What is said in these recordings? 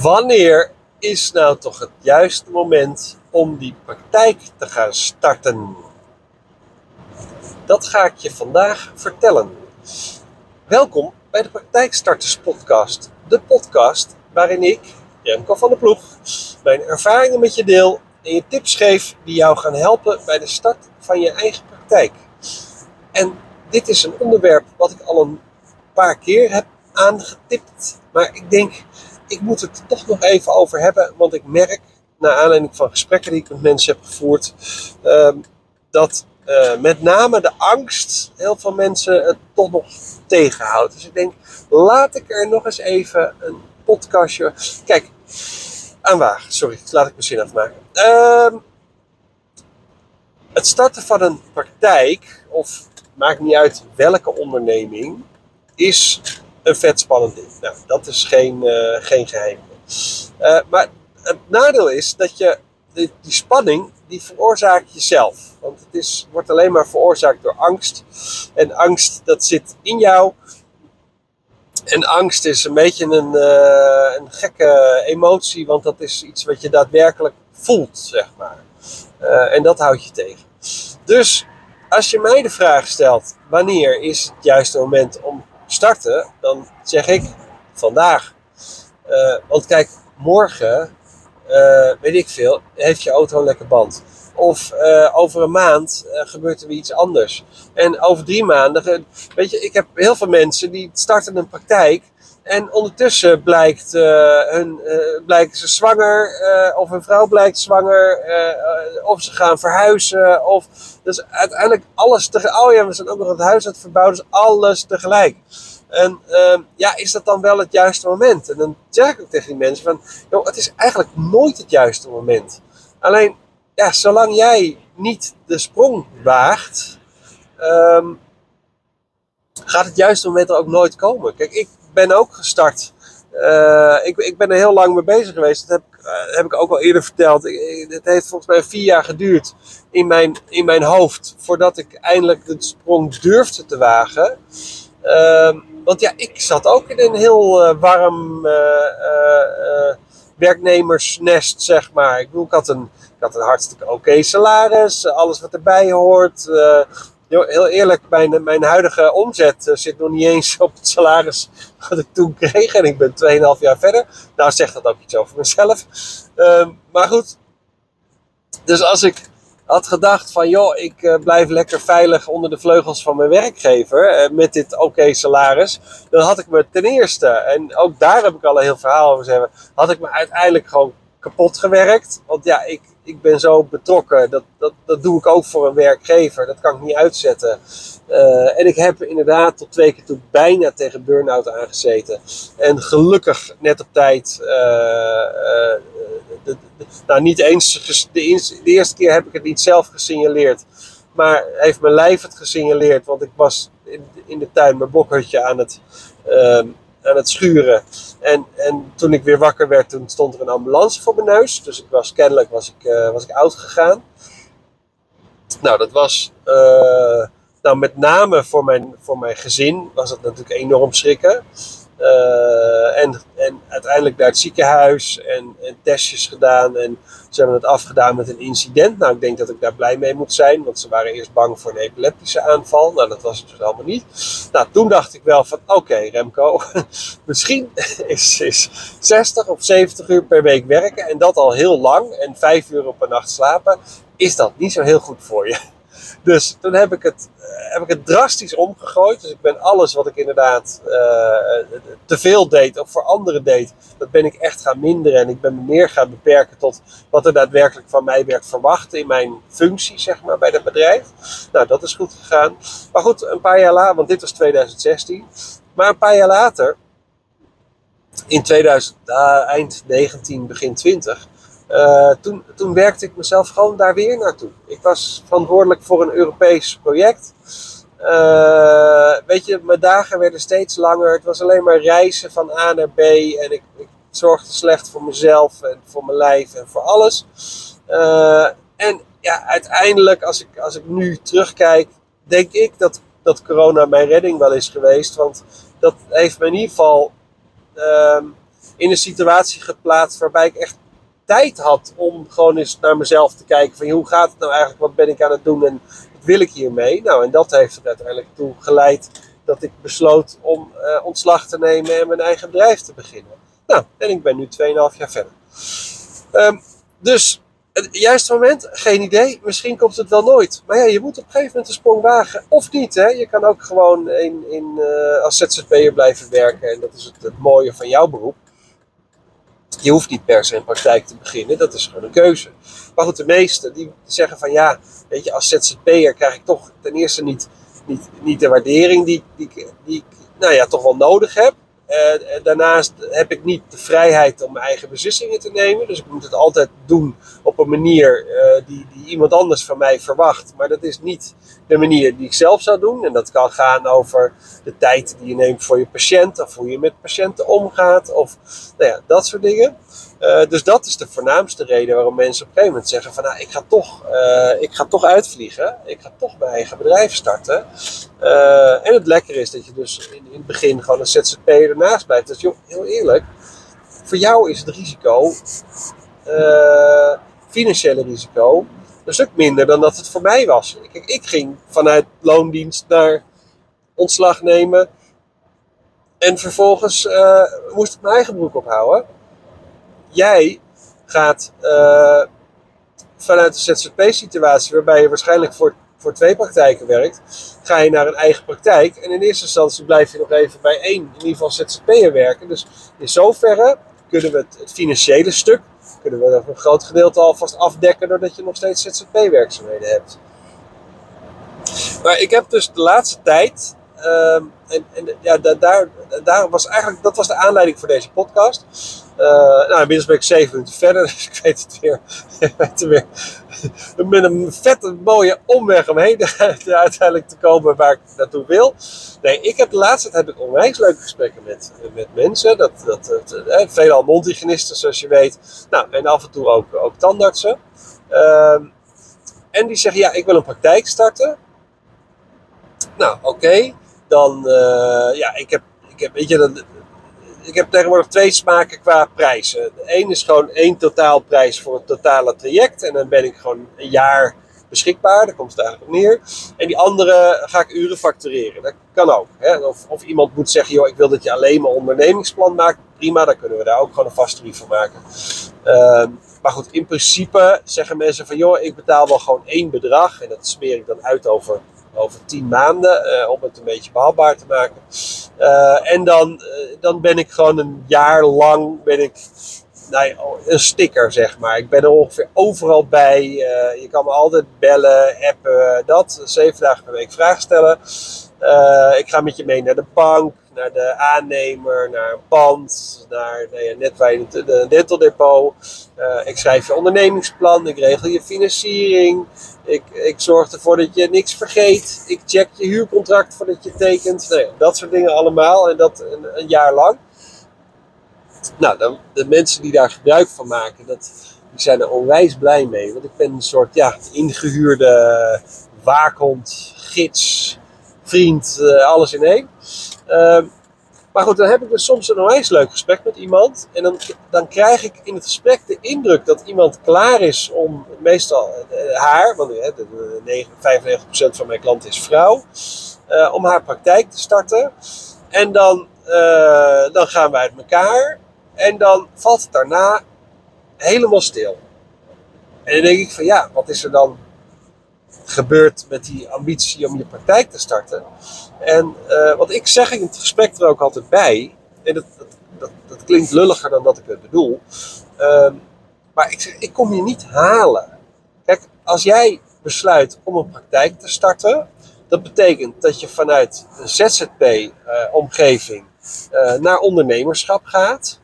Wanneer is nou toch het juiste moment om die praktijk te gaan starten? Dat ga ik je vandaag vertellen. Welkom bij de Praktijkstarters Podcast. De podcast waarin ik, Remco van der Ploeg, mijn ervaringen met je deel en je tips geef die jou gaan helpen bij de start van je eigen praktijk. En dit is een onderwerp wat ik al een paar keer heb aangetipt, maar ik denk ik moet het toch nog even over hebben, want ik merk, naar aanleiding van gesprekken die ik met mensen heb gevoerd, ehm, dat uh, met name de angst heel veel mensen het toch nog tegenhoudt. Dus ik denk, laat ik er nog eens even een podcastje. Kijk, aanwagen. Sorry, laat ik mijn zin afmaken. Uh, het starten van een praktijk, of maakt niet uit welke onderneming, is een vet spannend ding. Nou, dat is geen, uh, geen geheim. Uh, maar het nadeel is dat je die, die, spanning, die veroorzaakt jezelf. Want het is, wordt alleen maar veroorzaakt door angst. En angst, dat zit in jou. En angst is een beetje een, uh, een gekke emotie, want dat is iets wat je daadwerkelijk voelt, zeg maar. en dat houdt je tegen. Dus als je mij de vraag stelt, wanneer is het juiste moment om starten, dan zeg ik vandaag. Uh, want kijk, morgen, uh, weet ik veel, heeft je auto een lekker band. Of uh, over een maand gebeurt er weer iets anders. En over drie maanden, weet je, ik heb heel veel mensen die starten een praktijk. En ondertussen blijkt, uh, hun, uh, blijken ze zwanger, uh, of hun vrouw blijkt zwanger, of ze gaan verhuizen. Of, dus uiteindelijk alles tegelijk. Oh ja, we zijn ook nog het huis aan het verbouwen, dus alles tegelijk. En ehm, ja, is dat dan wel het juiste moment? En dan zeg ik ook tegen die mensen van, joh, het is eigenlijk nooit het juiste moment. Alleen, ja, zolang jij niet de sprong waagt, um, gaat het juiste moment er ook nooit komen. Kijk, ik ben ook gestart. Uh, ik, ik ben er heel lang mee bezig geweest. Dat heb, uh, heb ik ook al eerder verteld. Het heeft volgens mij vier jaar geduurd in mijn, in mijn hoofd voordat ik eindelijk de sprong durfde te wagen. Uh, want ja, ik zat ook in een heel uh, warm werknemersnest, zeg maar. Ik bedoel, ik had een, had een hartstikke oké salaris, alles wat erbij hoort heel eerlijk, mijn, mijn huidige omzet eh, zit nog niet eens op het salaris wat ik toen kreeg. En ik ben 2,5 jaar verder. Nou, zegt dat ook iets over mezelf. Uh, maar goed. Dus als ik had gedacht van, joh, ik uh, blijf lekker veilig onder de vleugels van mijn werkgever. Uh, met dit oké salaris. Dan had ik me ten eerste, en ook daar heb ik al een heel verhaal over. Had ik me uiteindelijk gewoon kapot gewerkt. Want ja, ik, ik ben zo betrokken. Dat, dat, dat doe ik ook voor een werkgever. Dat kan ik niet uitzetten. Uh, en ik heb inderdaad tot twee keer toe bijna tegen burn-out aangezeten. En gelukkig net op tijd. Uh, uh, de, nou, niet eens. De, eerste keer heb ik het niet zelf gesignaleerd. Maar heeft mijn lijf het gesignaleerd. Want ik was in, in de tuin mijn bokhutje aan het ehm, aan het schuren. En, en toen ik weer wakker werd, toen stond er een ambulance voor mijn neus. Dus ik was kennelijk was ik, uh, was ik oud gegaan. Nou, dat was uh, nou, met name voor mijn, voor mijn gezin was het natuurlijk enorm schrikken. Uh, en, en uiteindelijk naar het ziekenhuis en, en, testjes gedaan. En ze hebben het afgedaan met een incident. Nou, ik denk dat ik daar blij mee moet zijn, want ze waren eerst bang voor een epileptische aanval. Nou, dat was het dus allemaal niet. Nou, toen dacht ik wel van, oké Remco, misschien is, is 60 of 70 uur per week werken en dat al heel lang en 5 uur op een nacht slapen, is dat niet zo heel goed voor je. Dus toen heb ik, het, heb ik het drastisch omgegooid. Dus ik ben alles wat ik inderdaad uh, te veel deed of voor anderen deed, dat ben ik echt gaan minderen. En ik ben me meer gaan beperken tot wat er daadwerkelijk van mij werd verwacht in mijn functie, zeg maar, bij het bedrijf. Nou, dat is goed gegaan. Maar goed, een paar jaar later, want dit was 2016. Maar een paar jaar later, in 2000, uh, eind 19, begin 20, uh, toen, toen werkte ik mezelf gewoon daar weer naartoe. Ik was verantwoordelijk voor een Europees project. Uh, weet je, mijn dagen werden steeds langer. Het was alleen maar reizen van A naar B. En ik, zorgde slecht voor mezelf en voor mijn lijf en voor alles. Uh, en ja, uiteindelijk, als ik, als ik nu terugkijk, denk ik dat, dat corona mijn redding wel is geweest. Want dat heeft me in ieder geval. Uh, in een situatie geplaatst waarbij ik echt tijd had om gewoon eens naar mezelf te kijken van hoe gaat het nou eigenlijk, wat ben ik aan het doen en wat wil ik hiermee? Nou, en dat heeft er uiteindelijk toe geleid dat ik besloot om uh, ontslag te nemen en mijn eigen bedrijf te beginnen. Nou, en ik ben nu 2,5 jaar verder. Um, dus het juiste moment, geen idee. Misschien komt het wel nooit. Maar ja, je moet op een gegeven moment een sprong wagen. Of niet, hè. Je kan ook gewoon in, in, uh, als ZZP'er blijven werken. En dat is het, het, mooie van jouw beroep. Je hoeft niet per se een praktijk te beginnen. Dat is gewoon een keuze. Maar goed, de meesten die zeggen van ja, weet je, als ZZP'er krijg ik toch ten eerste niet, niet, de waardering die, die, die ik nou ja, toch wel nodig heb. Daarnaast heb ik niet de vrijheid om mijn eigen beslissingen te nemen. Dus ik moet het altijd doen op een manier uh, die, die, iemand anders van mij verwacht. Maar dat is niet de manier die ik zelf zou doen. En dat kan gaan over de tijd die je neemt voor je patiënt. Of hoe je met patiënten omgaat. Of nou ja, dat soort dingen. Uh, dus dat is de voornaamste reden waarom mensen op een gegeven moment zeggen van nou, ik ga toch, uh, ik ga toch uitvliegen. Ik ga toch mijn eigen bedrijf starten. Uh, en het lekker is dat je dus in, in het begin gewoon een ZZP ernaast blijft. Dus joh, heel eerlijk, voor jou is het risico, financiële risico, een stuk minder dan dat het voor mij was. Ik, ging vanuit loondienst naar ontslag nemen. En vervolgens moest ik mijn eigen broek ophouden jij gaat uh, vanuit de ZZP-situatie, waarbij je waarschijnlijk voor, voor twee praktijken werkt, ga je naar een eigen praktijk. En in eerste instantie blijf je nog even bij één, in ieder geval ZZP'er werken. Dus in zoverre kunnen we het financiële stuk, kunnen we een groot gedeelte alvast afdekken, doordat je nog steeds ZZP-werkzaamheden hebt. Maar ik heb dus de laatste tijd Um, en, en ja, daar, daar was eigenlijk, dat was de aanleiding voor deze podcast. Uh, nou, inmiddels ben ik zeven minuten verder, dus ik weet het weer. weer met een vette mooie omweg omheen uiteindelijk te komen waar ik naartoe wil. Nee, ik heb de laatste tijd heb ik onwijs leuke gesprekken met, met mensen. Dat, dat, dat, eh, veelal mondhygiënisten, zoals je weet. Nou, en af en toe ook, ook tandartsen. Uh, en die zeggen, ja, ik wil een praktijk starten. Nou, oké dan, uh, ja, ik heb, ik heb, weet je, dan, ik heb tegenwoordig twee smaken qua prijzen. De een is gewoon één totaalprijs voor het totale traject. En dan ben ik gewoon een jaar beschikbaar. Daar komt het eigenlijk op neer. En die andere ga ik uren factureren. Dat kan ook. Hè? Of, of iemand moet zeggen, joh, ik wil dat je alleen maar ondernemingsplan maakt. Prima, dan kunnen we daar ook gewoon een vast tarief voor maken. Uh, maar goed, in principe zeggen mensen van, joh, ik betaal wel gewoon één bedrag. En dat smeer ik dan uit over over tien maanden, uh, om het een beetje behapbaar te maken. Uh, en dan, uh, dan ben ik gewoon een jaar lang ben ik, nou, een sticker, zeg maar. Ik ben er ongeveer overal bij. je kan me altijd bellen, appen, dat. Zeven dagen per week vragen stellen. Ik ga met je mee naar de bank, naar de aannemer, naar een pand, naar nou ja, net bij de, de dental depot. ik schrijf je ondernemingsplan, ik regel je financiering. Ik, ik zorg ervoor dat je niks vergeet. Ik check je huurcontract voordat je tekent. Nee, dat soort dingen allemaal. En dat een, jaar lang. Nou, dan, de mensen die daar gebruik van maken, dat, die zijn er onwijs blij mee. Want ik ben een soort ja, ingehuurde waakhond, gids, vriend, uh, alles in één. Uh, maar goed, dan heb ik dus soms een onwijs leuk gesprek met iemand. En dan, dan krijg ik in het gesprek de indruk dat iemand klaar is om, meestal uh, haar, want uh, de, 95% van mijn klanten is vrouw, uh, om haar praktijk te starten. En dan, dan gaan we uit elkaar. En dan valt het daarna helemaal stil. En dan denk ik van ja, wat is er dan gebeurd met die ambitie om je praktijk te starten? En uh, wat ik zeg in het gesprek er ook altijd bij, en dat, dat, dat, klinkt lulliger dan dat ik het bedoel, uh, maar ik zeg, ik kom je niet halen. Kijk, als jij besluit om een praktijk te starten, dat betekent dat je vanuit een ZZP-omgeving uh, uh, naar ondernemerschap gaat.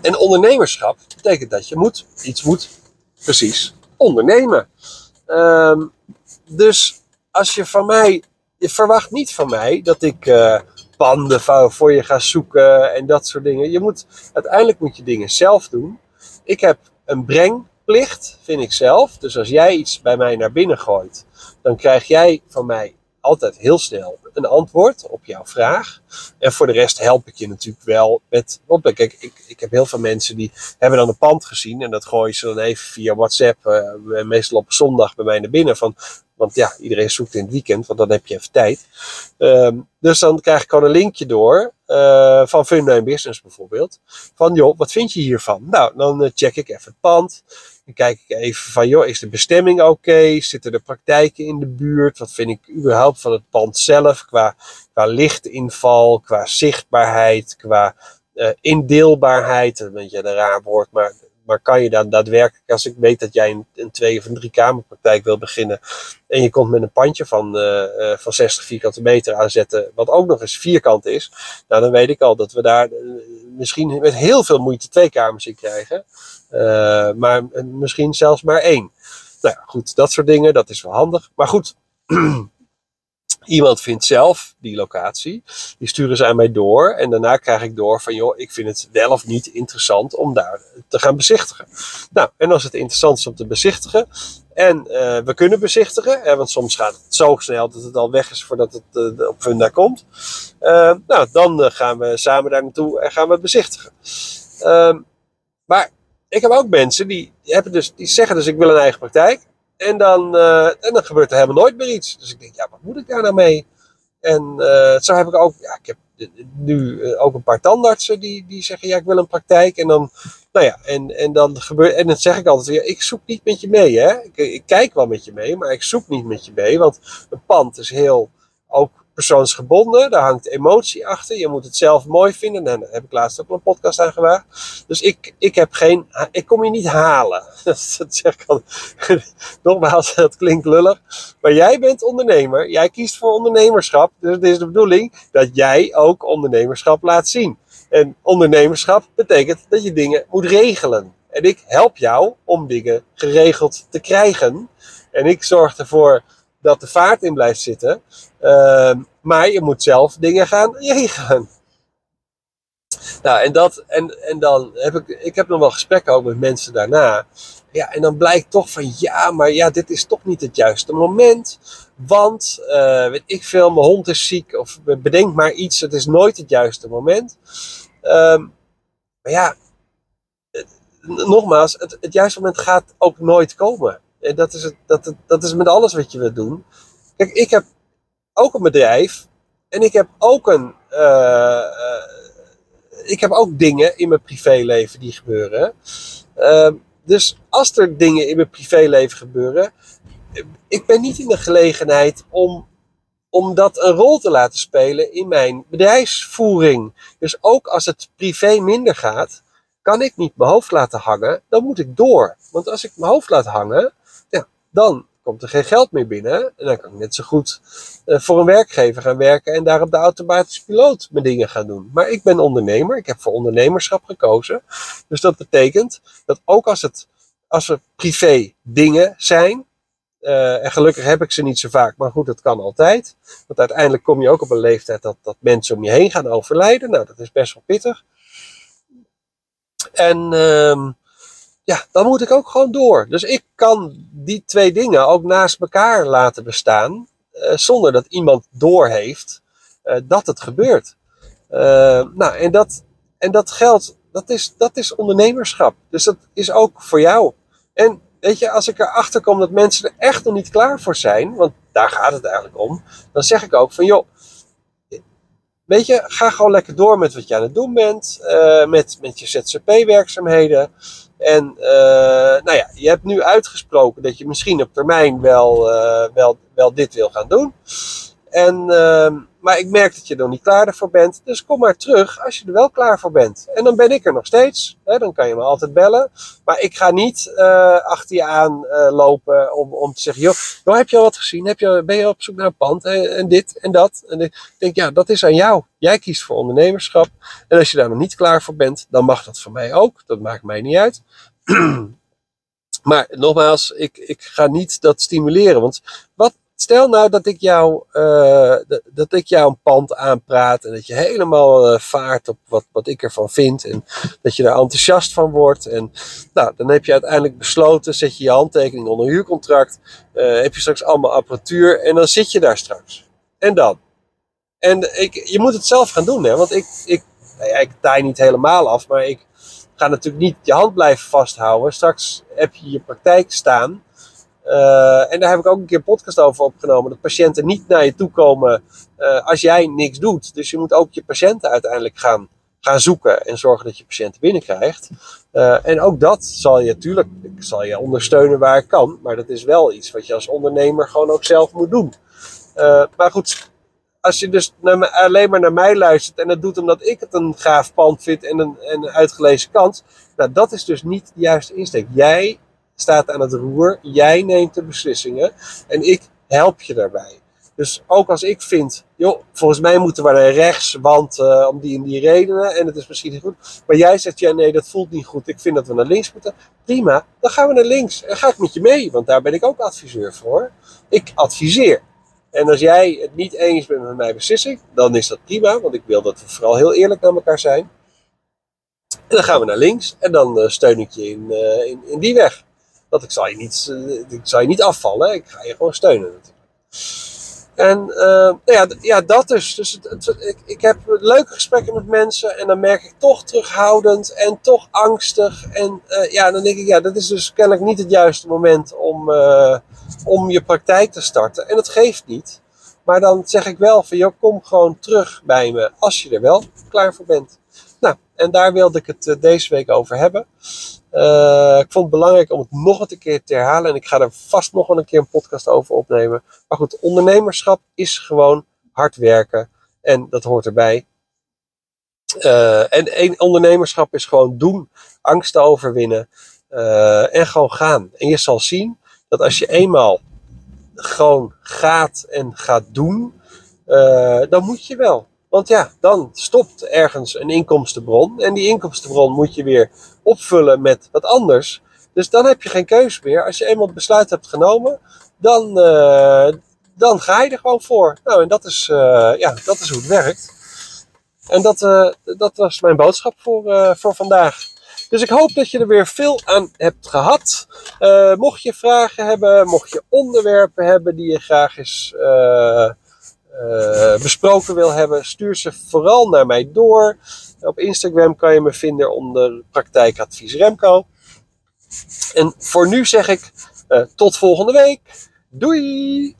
En ondernemerschap betekent dat je moet, iets moet, precies, ondernemen. Uh, dus als je van mij je verwacht niet van mij dat ik uh, panden voor je ga zoeken en dat soort dingen. Je moet, uiteindelijk moet je dingen zelf doen. Ik heb een brengplicht, vind ik zelf. Dus als jij iets bij mij naar binnen gooit, dan krijg jij van mij altijd heel snel een antwoord op jouw vraag. En voor de rest help ik je natuurlijk wel met. Kijk, ik, ik heb heel veel mensen die hebben dan een pand gezien. En dat gooien ze dan even via WhatsApp. Uh, meestal op zondag bij mij naar binnen. Van, want ja, iedereen zoekt in het weekend, want dan heb je even tijd. Um, dus dan krijg ik gewoon een linkje door. Uh, van Funda Business bijvoorbeeld. Van joh, wat vind je hiervan? Nou, dan uh, check ik even het pand. Dan kijk ik even van, joh, is de bestemming oké? Zitten er praktijken in de buurt? Wat vind ik überhaupt van het pand zelf? Qua, qua lichtinval, qua zichtbaarheid, qua uh, indeelbaarheid. Een beetje een raar woord, maar, maar kan je dan daadwerkelijk, als ik weet dat jij een, twee- of een drie-kamerpraktijk wil beginnen. en je komt met een pandje van, uh, uh, van 60 vierkante meter aanzetten. wat ook nog eens vierkant is. Nou, dan weet ik al dat we daar misschien met heel veel moeite twee kamers in krijgen. Maar misschien zelfs maar één. Nou ja, goed, dat soort dingen, dat is wel handig. Maar goed, iemand vindt zelf die locatie. Die sturen ze aan mij door. En daarna krijg ik door van, joh, ik vind het wel of niet interessant om daar te gaan bezichtigen. Nou, en als het interessant is om te bezichtigen. En uh, we kunnen bezichtigen, want soms gaat het zo snel dat het al weg is voordat het uh, op Funda komt. Uh, nou, dan gaan we samen daar naartoe en gaan we bezichtigen. Ehm, maar ik heb ook mensen die, hebben dus, die zeggen dus ik wil een eigen praktijk. En dan, uh, en dan gebeurt er helemaal nooit meer iets. Dus ik denk, ja, wat moet ik daar nou mee? En uh, zo heb ik ook, ja, ik heb nu uh, ook een paar tandartsen die, die zeggen, ja, ik wil een praktijk. En dan, nou ja, en, en dan gebeurt, en dan zeg ik altijd weer, ik zoek niet met je mee, hè. Ik, ik kijk wel met je mee, maar ik zoek niet met je mee. Want een pand is heel, ook persoonsgebonden. Daar hangt emotie achter. Je moet het zelf mooi vinden. En daar heb ik laatst ook een podcast aan gewaagd. Dus ik, ik heb geen, ik kom je niet halen. Dat zeg ik al. Nogmaals, dat klinkt lullig. Maar jij bent ondernemer. Jij kiest voor ondernemerschap. Dus het is de bedoeling dat jij ook ondernemerschap laat zien. En ondernemerschap betekent dat je dingen moet regelen. En ik help jou om dingen geregeld te krijgen. En ik zorg ervoor dat de vaart in blijft zitten. Uh, maar je moet zelf dingen gaan regelen. Nou, en, dat, en, en dan heb ik, ik heb nog wel gesprekken ook met mensen daarna. Ja, en dan blijkt toch van ja, maar ja, dit is toch niet het juiste moment. Want, uh, weet ik veel, mijn hond is ziek of bedenk maar iets, het is nooit het juiste moment. Um, maar ja, het, nogmaals, het, het juiste moment gaat ook nooit komen. En dat is, het, dat, dat is met alles wat je wilt doen. Kijk, ik heb ook een bedrijf. En ik heb ook een. Uh, uh, ik heb ook dingen in mijn privéleven die gebeuren. Uh, dus als er dingen in mijn privéleven gebeuren. Ik ben niet in de gelegenheid om, om dat een rol te laten spelen in mijn bedrijfsvoering. Dus ook als het privé minder gaat, kan ik niet mijn hoofd laten hangen. Dan moet ik door. Want als ik mijn hoofd laat hangen, dan komt er geen geld meer binnen. En dan kan ik net zo goed uh, voor een werkgever gaan werken en daar op de automatische piloot mijn dingen gaan doen. Maar ik ben ondernemer, ik heb voor ondernemerschap gekozen. Dus dat betekent dat ook als, het, als er privé dingen zijn, uh, en gelukkig heb ik ze niet zo vaak, maar goed, dat kan altijd. Want uiteindelijk kom je ook op een leeftijd dat, dat mensen om je heen gaan overlijden. Nou, dat is best wel pittig. En uh, ja, dan moet ik ook gewoon door. Dus ik kan die twee dingen ook naast elkaar laten bestaan, uh, zonder dat iemand doorheeft uh, dat het gebeurt. Uh, nou, en dat, en dat geldt, dat is, dat is ondernemerschap. Dus dat is ook voor jou. En weet je, als ik erachter kom dat mensen er echt nog niet klaar voor zijn, want daar gaat het eigenlijk om, dan zeg ik ook van joh, weet je, ga gewoon lekker door met wat je aan het doen bent, met, met je ZZP-werkzaamheden. En uh, nou ja, je hebt nu uitgesproken dat je misschien op termijn wel, uh, wel, wel dit wil gaan doen. En, uh, maar ik merk dat je er niet klaar ervoor bent. Dus kom maar terug als je er wel klaar voor bent. En dan ben ik er nog steeds. Hè, dan kan je me altijd bellen. Maar ik ga niet achter je aan lopen om, om te zeggen: joh, heb je al wat gezien? Heb je, ben je op zoek naar een pand? En, en dit en dat. En ik denk, ja, dat is aan jou. Jij kiest voor ondernemerschap. En als je daar nog niet klaar voor bent, dan mag dat voor mij ook. Dat maakt mij niet uit. maar nogmaals, ik, ik ga niet dat stimuleren. Want wat, stel nou dat ik, jou, uh, dat ik jou een pand aanpraat en dat je helemaal uh, vaart op wat, wat ik ervan vind. En dat je daar enthousiast van wordt. En nou, dan heb je uiteindelijk besloten, zet je je handtekening onder huurcontract. Uh, heb je straks allemaal apparatuur en dan zit je daar straks. En dan? En ik, je moet het zelf gaan doen, hè? Want ik, ik, nou ja, ik taai niet helemaal af, maar ik ga natuurlijk niet je hand blijven vasthouden. Straks heb je je praktijk staan. Uh, en daar heb ik ook een keer podcast over opgenomen. Dat patiënten niet naar je toe komen uh, als jij niks doet. Dus je moet ook je patiënten uiteindelijk gaan, gaan zoeken en zorgen dat je patiënten binnenkrijgt. Uh, en ook dat zal je natuurlijk, zal je ondersteunen waar ik kan. Maar dat is wel iets wat je als ondernemer gewoon ook zelf moet doen. maar goed, als je dus alleen maar naar mij luistert en dat doet omdat ik het een gaaf pand vind en een, en een uitgelezen kans. Nou, dat is dus niet de juiste insteek. Jij staat aan het roer, jij neemt de beslissingen en ik help je daarbij. Dus ook als ik vind, joh, volgens mij moeten we naar rechts, want uh, om die en die redenen en het is misschien niet goed. Maar jij zegt, ja nee, dat voelt niet goed, ik vind dat we naar links moeten. Prima, dan gaan we naar links en ga ik met je mee, want daar ben ik ook adviseur voor. Ik adviseer. En als jij het niet eens bent met mijn beslissing, dan is dat prima, want ik wil dat we vooral heel eerlijk naar elkaar zijn. En dan gaan we naar links en dan uh, steun ik je in, uh, in, in, die weg. Dat ik zal je niet, uh, ik zal je niet afvallen, ik ga je gewoon steunen natuurlijk. En nou ja, ja, dat dus. dus ik, ik heb leuke gesprekken met mensen en dan merk ik toch terughoudend en toch angstig. En ja, dan denk ik, ja, dat is dus kennelijk niet het juiste moment om om je praktijk te starten. En dat geeft niet. Maar dan zeg ik wel van, joh, kom gewoon terug bij me als je er wel klaar voor bent. Nou, en daar wilde ik het deze week over hebben. Uh, ik vond het belangrijk om het nog een keer te herhalen. En ik ga er vast nog wel een keer een podcast over opnemen. Maar goed, ondernemerschap is gewoon hard werken. En dat hoort erbij. Uh, en ondernemerschap is gewoon doen, angsten overwinnen en gewoon gaan. En je zal zien dat als je eenmaal gewoon gaat en gaat doen, dan moet je wel. Want ja, dan stopt ergens een inkomstenbron. En die inkomstenbron moet je weer opvullen met wat anders. Dus dan heb je geen keus meer. Als je eenmaal het besluit hebt genomen, dan, uh, dan ga je er gewoon voor. Nou, en dat is, uh, ja, dat is hoe het werkt. En dat, dat was mijn boodschap voor, voor vandaag. Dus ik hoop dat je er weer veel aan hebt gehad. Mocht je vragen hebben, mocht je onderwerpen hebben die je graag eens uh, besproken wil hebben, stuur ze vooral naar mij door. Op Instagram kan je me vinden onder praktijkadvies Remco. En voor nu zeg ik tot volgende week. Doei!